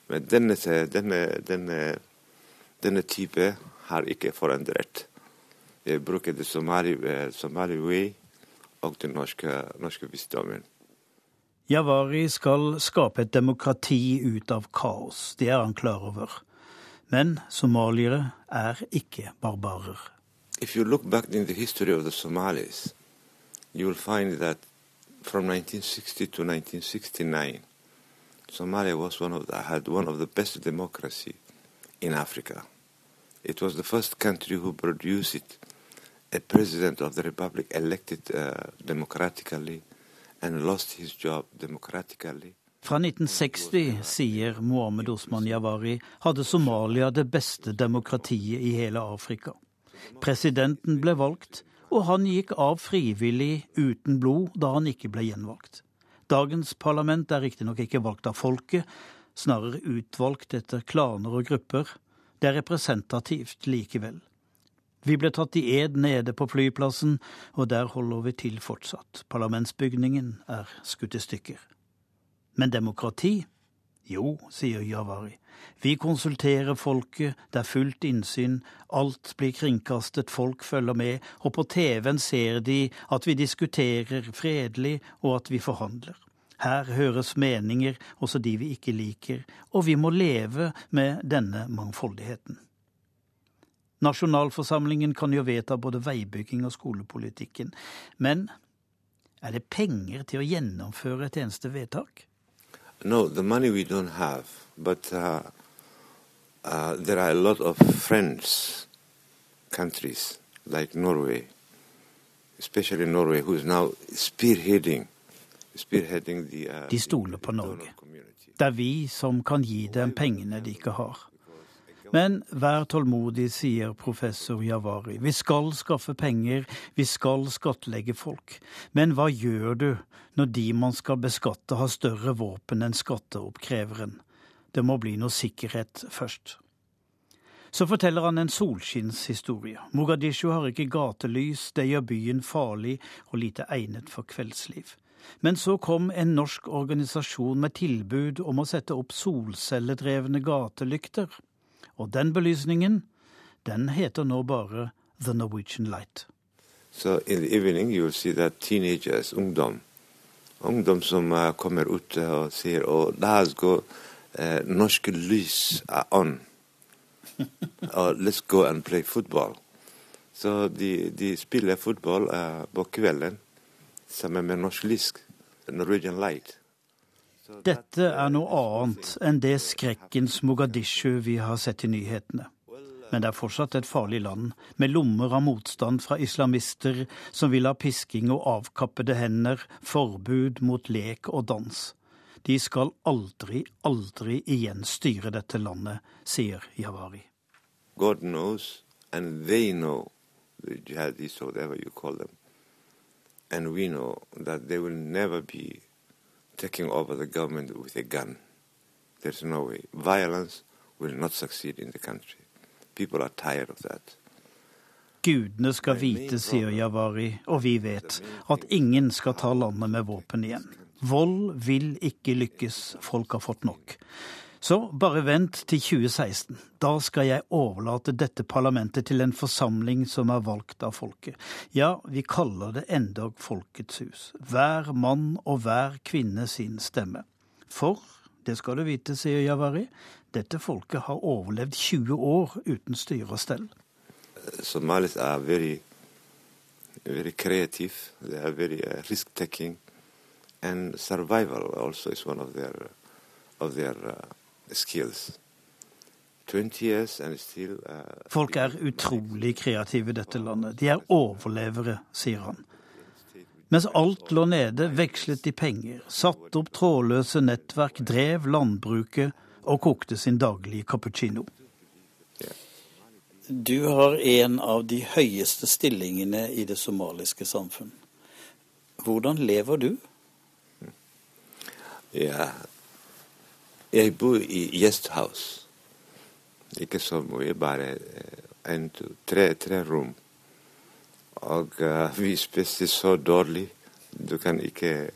Men denne, denne, denne, denne type har ikke forandret. Jeg bruker det somali, somali way og den norske, norske visdommen. Javari skal skape et demokrati ut av kaos, det er han klar over. Men somaliere er ikke barbarer. If you look back in the history of the Somalis, you will find that from 1960 to 1969, Somalia was one of the, had one of the best democracy in Africa. It was the first country who produced a president of the republic elected uh, democratically and lost his job democratically. Fra 1960, sier Mohammed Osman Yavari, hadde Somalia det beste demokratiet i hele Afrika. Presidenten ble valgt, og han gikk av frivillig uten blod da han ikke ble gjenvalgt. Dagens parlament er riktignok ikke valgt av folket, snarere utvalgt etter klaner og grupper. Det er representativt likevel. Vi ble tatt i ed nede på flyplassen, og der holder vi til fortsatt. Parlamentsbygningen er skutt i stykker. Men demokrati? Jo, sier Javari. Vi konsulterer folket, det er fullt innsyn, alt blir kringkastet, folk følger med, og på TV-en ser de at vi diskuterer fredelig og at vi forhandler. Her høres meninger, også de vi ikke liker, og vi må leve med denne mangfoldigheten. Nasjonalforsamlingen kan jo vedta både veibygging og skolepolitikken, men er det penger til å gjennomføre et eneste vedtak? No, the money we don't have, but uh, uh, there are a lot of friends countries like Norway, especially Norway, who is now spearheading, spearheading the. Uh, de stoler på Norge. Det er vi som kan gi dem pengene de ikke har. Men vær tålmodig, sier professor Javari. Vi skal skaffe penger, vi skal skattlegge folk. Men hva gjør du når de man skal beskatte har større våpen enn skatteoppkreveren? Det må bli noe sikkerhet først. Så forteller han en solskinnshistorie. Mogadishu har ikke gatelys, det gjør byen farlig og lite egnet for kveldsliv. Men så kom en norsk organisasjon med tilbud om å sette opp solcelledrevne gatelykter. Og den belysningen, den heter nå bare The Norwegian Light. So in the evening you will see that teenagers, ungdom, ungdom som uh, kommer ut uh, og sier oh, la oss gå, uh, norske lys er on. *laughs* uh, let's go and play football. Så de, de spiller fotball uh, på kvelden sammen med norsk lys, Norwegian Light. Dette er noe annet enn det skrekkens Mogadishu vi har sett i nyhetene. Men det er fortsatt et farlig land, med lommer av motstand fra islamister som vil ha pisking og avkappede hender, forbud mot lek og dans. De skal aldri, aldri igjen styre dette landet, sier Javari. God knows, and they know, the jihadists, whatever you call them, and we know that they will never be taking over the government with a gun. There's no way. Violence will not succeed in the country. People are tired of that. Gudene skal vite, sier Javari, og vi vet, at ingen skal ta landet med våpen igjen. Vold vil ikke lykkes, folk har fått nok. Så bare vent til 2016. Da skal jeg overlate dette parlamentet til en forsamling som er valgt av folket. Ja, vi kaller det endog Folkets hus. Hver mann og hver kvinne sin stemme. For, det skal du vite, sier Javari, dette folket har overlevd 20 år uten styre og stell. Somalis er veldig, veldig kreativ. Det er veldig uh, risk-taking. And survival also is one of their, of their uh, skills. 20 years and still, uh, Folk er utrolig kreative i dette landet. De er overlevere, sier han. Mens alt lå nede, vekslet de penger, satte opp trådløse nettverk, drev landbruket og kokte sin daglige cappuccino. Du har en av de høyeste stillingene i det somaliske samfunn. Hvordan lever du? Ja, jeg bor i gjesthouse. Ikke så mye, bare en, to, tre, tre rom. Og uh, *laughs* vi spiste så dårlig. Du kan ikke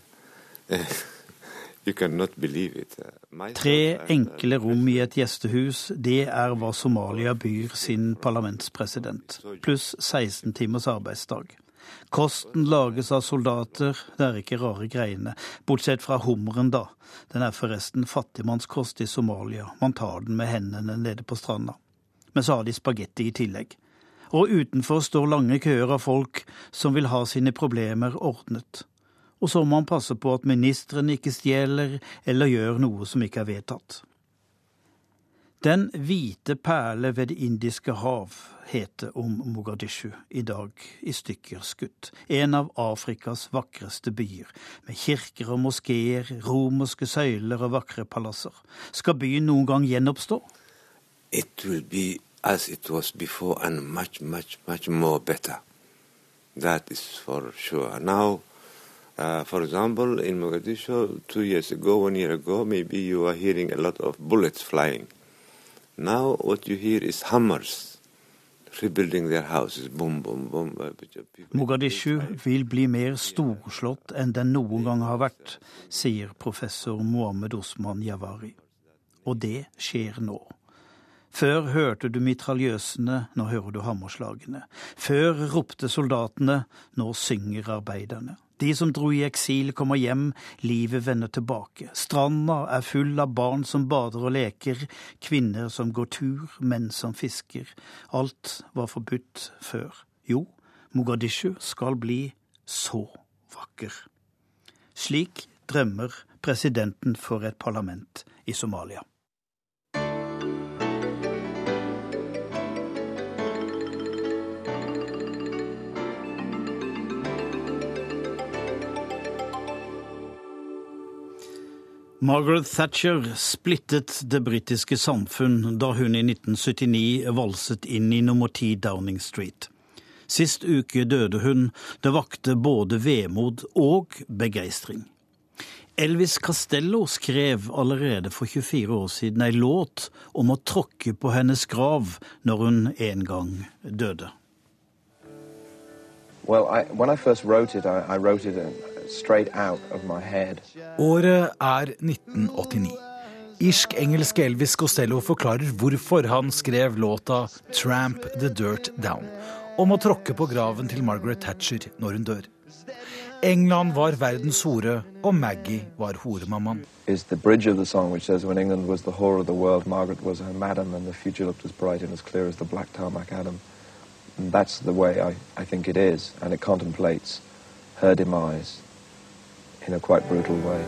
*laughs* You cannot believe it. Tre enkle rom i et gjestehus, det er hva Somalia byr sin parlamentspresident, pluss 16 timers arbeidsdag. Kosten lages av soldater, det er ikke rare greiene, bortsett fra hummeren, da. Den er forresten fattigmannskost i Somalia, man tar den med hendene nede på stranda. Men så har de spagetti i tillegg. Og utenfor står lange køer av folk som vil ha sine problemer ordnet og så må man passe på at ministrene ikke stjeler eller gjør noe som ikke er vedtatt. Den hvite perle ved Det indiske hav heter om Mogadishu i dag i stykker skutt. En av Afrikas vakreste byer, med kirker og moskeer, romerske søyler og vakre palasser. Skal byen noen gang gjenoppstå? It will be as it was before and much, much, much more better. That is for sure. Now Uh, for example, in Mogadishu, two years ago, one year ago, maybe you are hearing a lot of bullets flying. Now, what you hear is hammers. Mogadishu vil bli mer storslått enn den noen gang har vært, sier professor Mohammed Osman Yavari. Og det skjer nå. Før hørte du mitraljøsene, nå hører du hammerslagene. Før ropte soldatene, nå synger arbeiderne. De som dro i eksil, kommer hjem, livet vender tilbake. Stranda er full av barn som bader og leker, kvinner som går tur, menn som fisker. Alt var forbudt før. Jo, Mogadishu skal bli så vakker. Slik drømmer presidenten for et parlament i Somalia. Margaret Thatcher splittet det britiske samfunn da hun i 1979 valset inn i nummer 10 Downing Street. Sist uke døde hun. Det vakte både vemod og begeistring. Elvis Castello skrev allerede for 24 år siden ei låt om å tråkke på hennes grav når hun en gang døde. Well, I, when I first wrote it, I, I Året er 1989. Irsk-engelske Elvis Costello forklarer hvorfor han skrev låta 'Tramp the Dirt Down' om å tråkke på graven til Margaret Thatcher når hun dør. England var verdens hore, og Maggie var horemammaen. Is the bridge of the song which says when England was the whore of the world, Margaret was her madam, and the future looked as bright and as clear as the black tarmac Adam. And that's the way I, I think it is, and it contemplates her demise in a quite brutal way.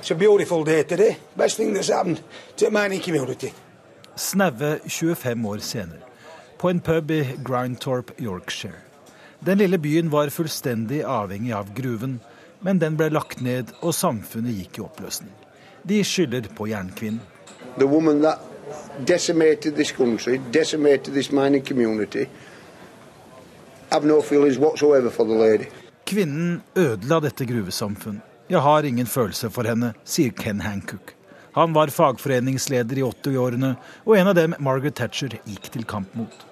It's a beautiful day today. Best thing that's happened to Manny community. Snaue 25 år senere, på en pub i Grindtorp, Yorkshire. Den lille byen var fullstendig avhengig av gruven, men den ble lagt ned, og samfunnet gikk i oppløsning. De skylder på jernkvinnen. Kvinnen ødela dette gruvesamfunnet. Jeg har ingen følelse for henne, sier Ken Hancock. Han var fagforeningsleder i 80-årene, og en av dem Margaret Thatcher gikk til kamp mot.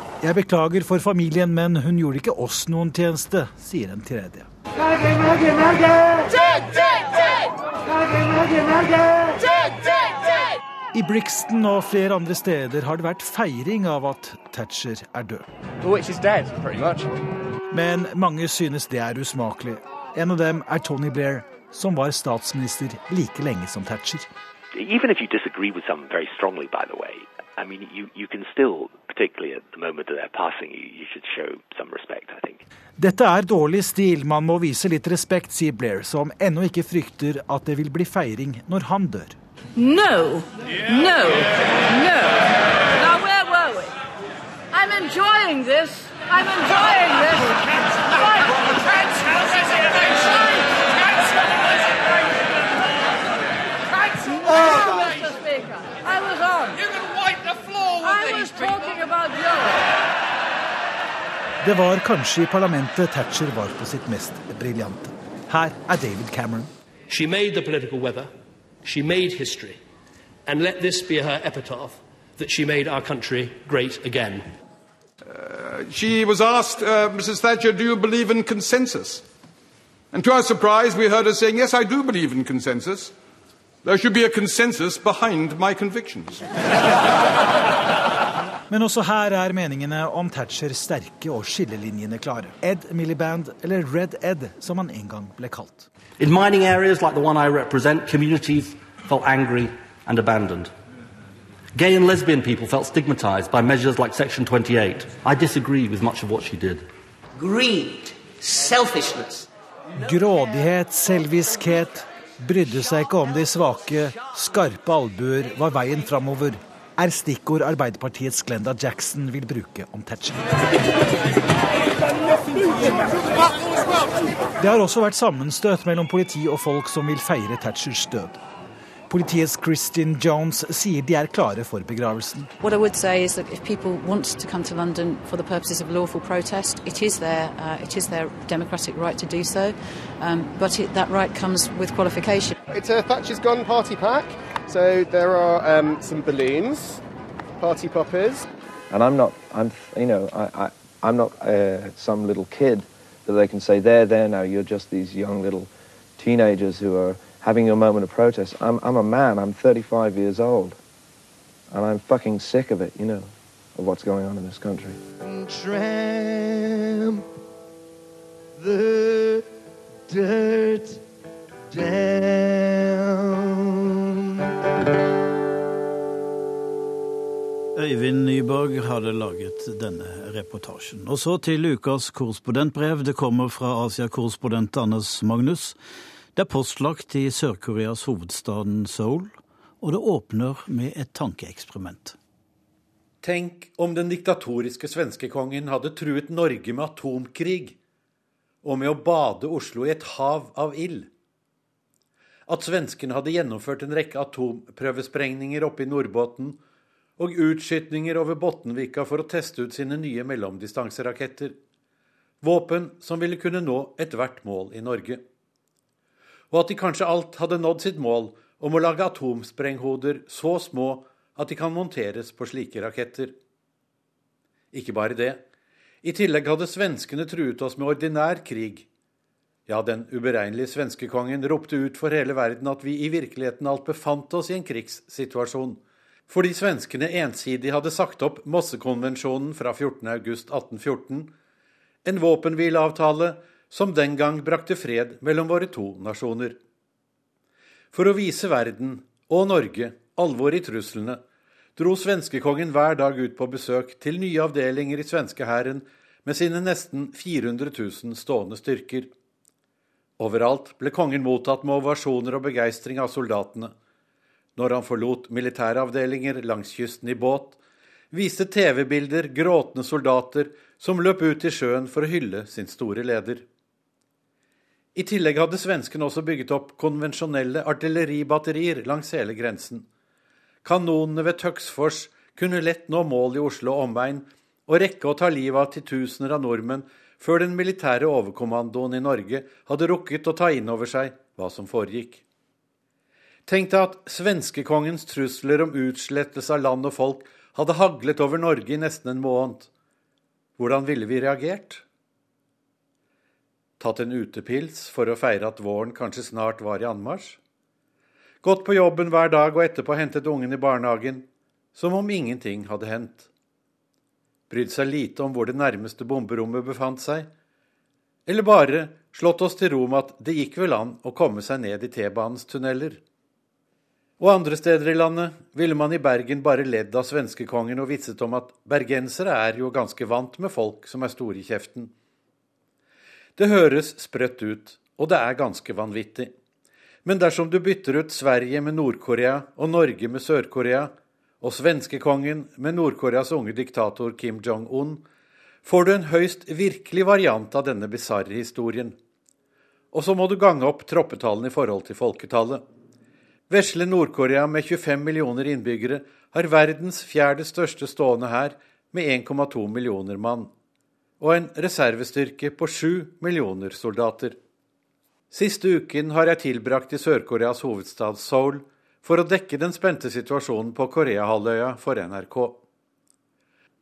Jeg beklager for familien, men hun gjorde ikke oss noen tjeneste, sier en tredje. I Brixton og flere andre steder har det vært feiring av at Thatcher er død. Men mange synes det er usmakelig. En av dem er Tony Blair, som var statsminister like lenge som Thatcher. Even if you disagree with someone very strongly, by the way, I mean, you, you can still, particularly at the moment of their passing, you, you should show some respect, I think. Dette er dårlig stil, man må vise litt respekt, sier Blair, som ennå ikke frykter at det vil bli feiring når han dør. No, no, no. Now, where were we? I'm enjoying this. I'm enjoying this. Det var kanskje i parlamentet Thatcher var på sitt mest briljante. Her er David Cameron. She made the political weather, she made history, and let this be her epitaph that she made our country great again. She was asked, uh, Mrs. Thatcher, do you believe in consensus? And to our surprise, we heard her saying, Yes, I do believe in consensus. There should be a consensus behind my convictions. *laughs* Men også her er meningene om Thatcher sterke og skillelinjene klare. Ed Miliband, eller Red Ed, som han en gang ble kalt. In mining areas like the one I represent, communities felt angry and abandoned. Gay and lesbian people felt stigmatized by measures like Section 28. I disagree with much of what she did. Greed, selfishness. Grådighet, selviskhet, brydde seg ikke om de svake, skarpe albuer var veien framover, er stikkord Arbeiderpartiets Glenda Jackson vil bruke om Thatcher. Det har også vært sammenstøt mellom politi og folk som vil feire Thatchers død. Politiets Kristin Jones sier de er klare for begravelsen. What I would say is that if people want to come London for the purposes of protest, it is their uh, it is their democratic right to do so, um, but it, that right comes with qualification. It's a Thatcher's gun party pack. So there are um, some balloons, party poppers. And I'm not, I'm, you know, I, I, I'm not uh, some little kid that they can say, there, there now, you're just these young little teenagers who are having a moment of protest. I'm, I'm a man, I'm 35 years old. And I'm fucking sick of it, you know, of what's going on in this country. Tramp the dirt down. Øyvind Nyborg hadde laget denne reportasjen. Og så til ukas korrespondentbrev. Det kommer fra Asia-korrespondent Anders Magnus. Det er postlagt i Sør-Koreas hovedstaden Seoul, og det åpner med et tankeeksperiment. Tenk om den diktatoriske svenskekongen hadde truet Norge med atomkrig, og med å bade Oslo i et hav av ild. At svenskene hadde gjennomført en rekke atomprøvesprengninger oppe i Nordbotten og utskytninger over Bottenvika for å teste ut sine nye mellomdistanseraketter. Våpen som ville kunne nå ethvert mål i Norge. Og at de kanskje alt hadde nådd sitt mål om å lage atomsprenghoder så små at de kan monteres på slike raketter. Ikke bare det. I tillegg hadde svenskene truet oss med ordinær krig. Ja, den uberegnelige svenskekongen ropte ut for hele verden at vi i virkeligheten alt befant oss i en krigssituasjon fordi svenskene ensidig hadde sagt opp Mossekonvensjonen fra 14.8.1814, en våpenhvileavtale som den gang brakte fred mellom våre to nasjoner. For å vise verden, og Norge, alvor i truslene, dro svenskekongen hver dag ut på besøk til nye avdelinger i svenskehæren med sine nesten 400 000 stående styrker. Overalt ble kongen mottatt med ovasjoner og begeistring av soldatene når han forlot militæravdelinger langs kysten i båt, viste TV-bilder gråtende soldater som løp ut i sjøen for å hylle sin store leder. I tillegg hadde svenskene også bygget opp konvensjonelle artilleribatterier langs hele grensen. Kanonene ved Tøksfors kunne lett nå mål i Oslo og omegn og rekke å ta livet av titusener av nordmenn før den militære overkommandoen i Norge hadde rukket å ta inn over seg hva som foregikk. Tenk deg at svenskekongens trusler om utslettelse av land og folk hadde haglet over Norge i nesten en måned. Hvordan ville vi reagert? Tatt en utepils for å feire at våren kanskje snart var i anmarsj? Gått på jobben hver dag og etterpå hentet ungen i barnehagen. Som om ingenting hadde hendt. Brydd seg lite om hvor det nærmeste bomberommet befant seg. Eller bare slått oss til ro med at det gikk vel an å komme seg ned i T-banens tunneler. Og andre steder i landet ville man i Bergen bare ledd av svenskekongen og vitset om at bergensere er jo ganske vant med folk som er store i kjeften. Det høres sprøtt ut, og det er ganske vanvittig. Men dersom du bytter ut Sverige med Nord-Korea og Norge med Sør-Korea, og svenskekongen med Nord-Koreas unge diktator Kim Jong-un, får du en høyst virkelig variant av denne bisarre historien. Og så må du gange opp troppetallene i forhold til folketallet. Vesle Nord-Korea med 25 millioner innbyggere har verdens fjerde største stående hær med 1,2 millioner mann, og en reservestyrke på 7 millioner soldater. Siste uken har jeg tilbrakt i Sør-Koreas hovedstad Seoul for å dekke den spente situasjonen på Koreahalvøya for NRK.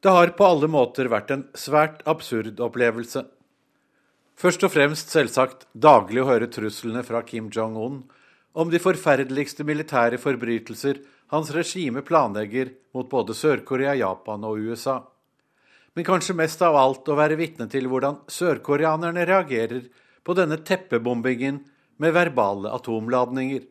Det har på alle måter vært en svært absurd opplevelse. Først og fremst selvsagt daglig å høre truslene fra Kim Jong-un om de forferdeligste militære forbrytelser hans regime planlegger mot både Sør-Korea, Japan og USA. Men kanskje mest av alt å være vitne til hvordan sørkoreanerne reagerer på denne teppebombingen med verbale atomladninger.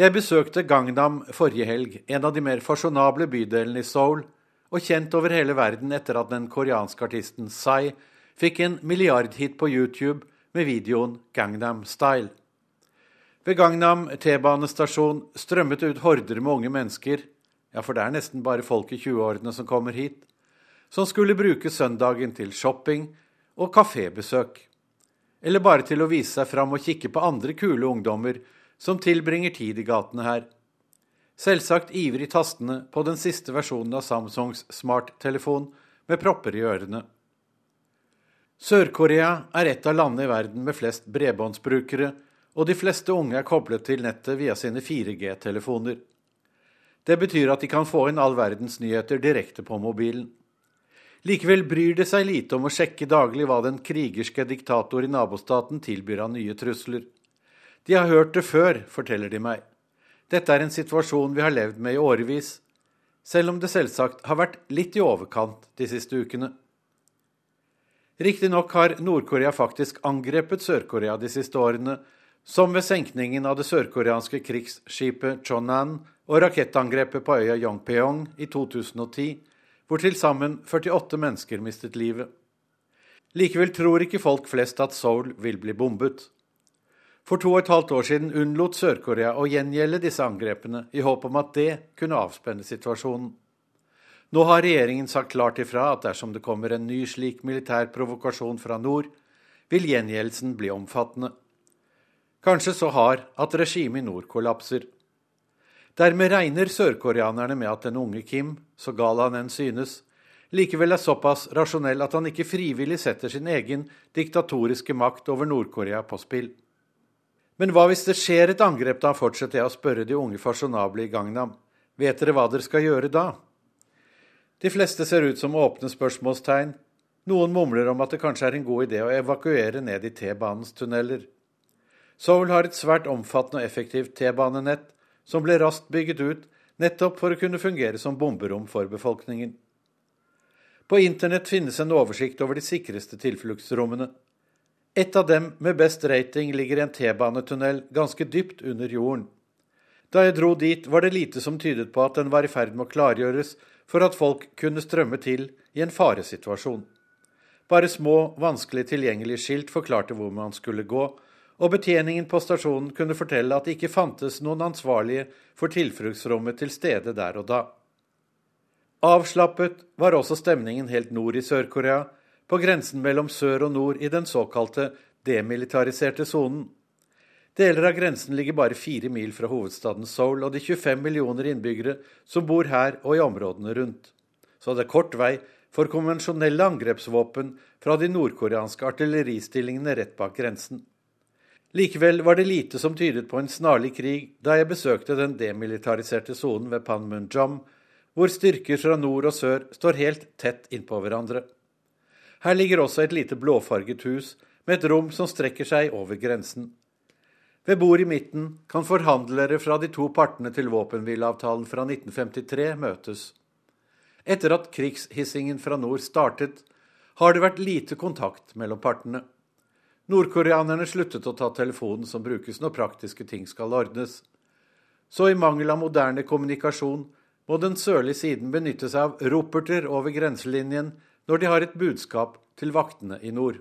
Jeg besøkte Gangnam forrige helg, en av de mer fasjonable bydelene i Seoul, og kjent over hele verden etter at den koreanske artisten Psy fikk en milliardhit på YouTube med videoen Gangnam Style. Ved Gangnam T-banestasjon strømmet det ut horder med unge mennesker, ja, for det er nesten bare folk i 20-årene som kommer hit, som skulle bruke søndagen til shopping og kafébesøk. Eller bare til å vise seg fram og kikke på andre kule ungdommer som tilbringer tid i gatene her. Selvsagt ivrig tastende på den siste versjonen av Samsungs smarttelefon med propper i ørene. Sør-Korea er et av landene i verden med flest bredbåndsbrukere, og de fleste unge er koblet til nettet via sine 4G-telefoner. Det betyr at de kan få inn all verdens nyheter direkte på mobilen. Likevel bryr det seg lite om å sjekke daglig hva den krigerske diktator i nabostaten tilbyr av nye trusler. De har hørt det før, forteller de meg. Dette er en situasjon vi har levd med i årevis, selv om det selvsagt har vært litt i overkant de siste ukene. Riktignok har Nord-Korea faktisk angrepet Sør-Korea de siste årene, som ved senkningen av det sørkoreanske krigsskipet Chonan og rakettangrepet på øya Yongpyeong i 2010, hvor til sammen 48 mennesker mistet livet. Likevel tror ikke folk flest at Seoul vil bli bombet. For to og et halvt år siden unnlot Sør-Korea å gjengjelde disse angrepene, i håp om at det kunne avspenne situasjonen. Nå har regjeringen sagt klart ifra at dersom det kommer en ny slik militær provokasjon fra nord, vil gjengjeldelsen bli omfattende kanskje så hard at regimet i nord kollapser. Dermed regner sørkoreanerne med at den unge Kim, så gal han enn synes, likevel er såpass rasjonell at han ikke frivillig setter sin egen diktatoriske makt over Nord-Korea på spill. Men hva hvis det skjer et angrep da, fortsetter jeg å spørre de unge fasjonable i Gangnam. Vet dere hva dere skal gjøre da? De fleste ser ut som åpne spørsmålstegn. Noen mumler om at det kanskje er en god idé å evakuere ned i T-banens tunneler. Seoul har et svært omfattende og effektivt T-banenett, som ble raskt bygget ut nettopp for å kunne fungere som bomberom for befolkningen. På internett finnes en oversikt over de sikreste tilfluktsrommene. Et av dem med best rating ligger i en T-banetunnel ganske dypt under jorden. Da jeg dro dit, var det lite som tydet på at den var i ferd med å klargjøres for at folk kunne strømme til i en faresituasjon. Bare små, vanskelig tilgjengelige skilt forklarte hvor man skulle gå, og betjeningen på stasjonen kunne fortelle at det ikke fantes noen ansvarlige for tilfluktsrommet til stede der og da. Avslappet var også stemningen helt nord i Sør-Korea, på grensen mellom sør og nord i den såkalte demilitariserte sonen. Deler av grensen ligger bare fire mil fra hovedstaden Seoul og de 25 millioner innbyggere som bor her og i områdene rundt. Så det er kort vei for konvensjonelle angrepsvåpen fra de nordkoreanske artilleristillingene rett bak grensen. Likevel var det lite som tydet på en snarlig krig da jeg besøkte den demilitariserte sonen ved Panmunjom, hvor styrker fra nord og sør står helt tett innpå hverandre. Her ligger også et lite blåfarget hus med et rom som strekker seg over grensen. Ved bord i midten kan forhandlere fra de to partene til våpenhvileavtalen fra 1953 møtes. Etter at krigshissingen fra nord startet, har det vært lite kontakt mellom partene. Nordkoreanerne sluttet å ta telefonen som brukes når praktiske ting skal ordnes. Så i mangel av moderne kommunikasjon må den sørlige siden benytte seg av roperter over grenselinjen når de har et budskap til vaktene i nord.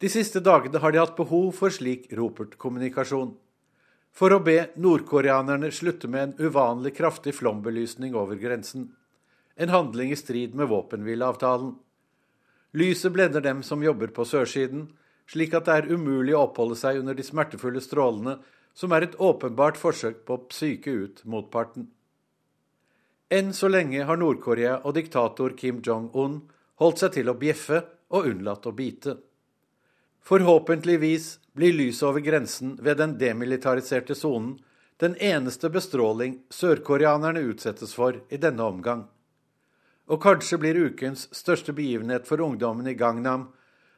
De siste dagene har de hatt behov for slik ropert-kommunikasjon. For å be nordkoreanerne slutte med en uvanlig kraftig flombelysning over grensen. En handling i strid med våpenhvileavtalen. Lyset blender dem som jobber på sørsiden, slik at det er umulig å oppholde seg under de smertefulle strålene, som er et åpenbart forsøk på å psyke ut motparten. Enn så lenge har Nord-Korea og diktator Kim Jong-un holdt seg til å bjeffe og unnlatt å bite. Forhåpentligvis blir lyset over grensen ved den demilitariserte sonen den eneste bestråling sørkoreanerne utsettes for i denne omgang. Og kanskje blir ukens største begivenhet for ungdommen i Gangnam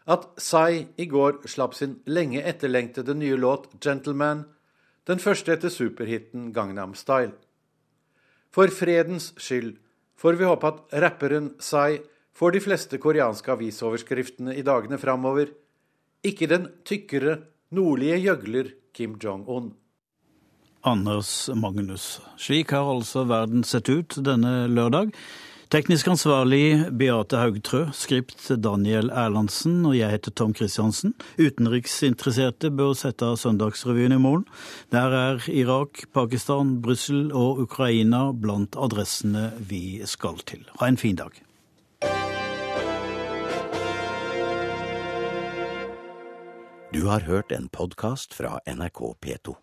at Psy i går slapp sin lenge etterlengtede nye låt 'Gentleman', den første etter superhiten Gangnam Style. For fredens skyld får vi håpe at rapperen Psy får de fleste koreanske avisoverskriftene i dagene framover, ikke den tykkere, nordlige gjøgler Kim Jong-un. Anders Magnus. Slik har altså verden sett ut denne lørdag. Teknisk ansvarlig Beate Haugtrø, skript Daniel Erlandsen og jeg heter Tom Christiansen. Utenriksinteresserte bør sette av Søndagsrevyen i morgen. Der er Irak, Pakistan, Brussel og Ukraina blant adressene vi skal til. Ha en fin dag. Du har hørt en podkast fra NRK P2.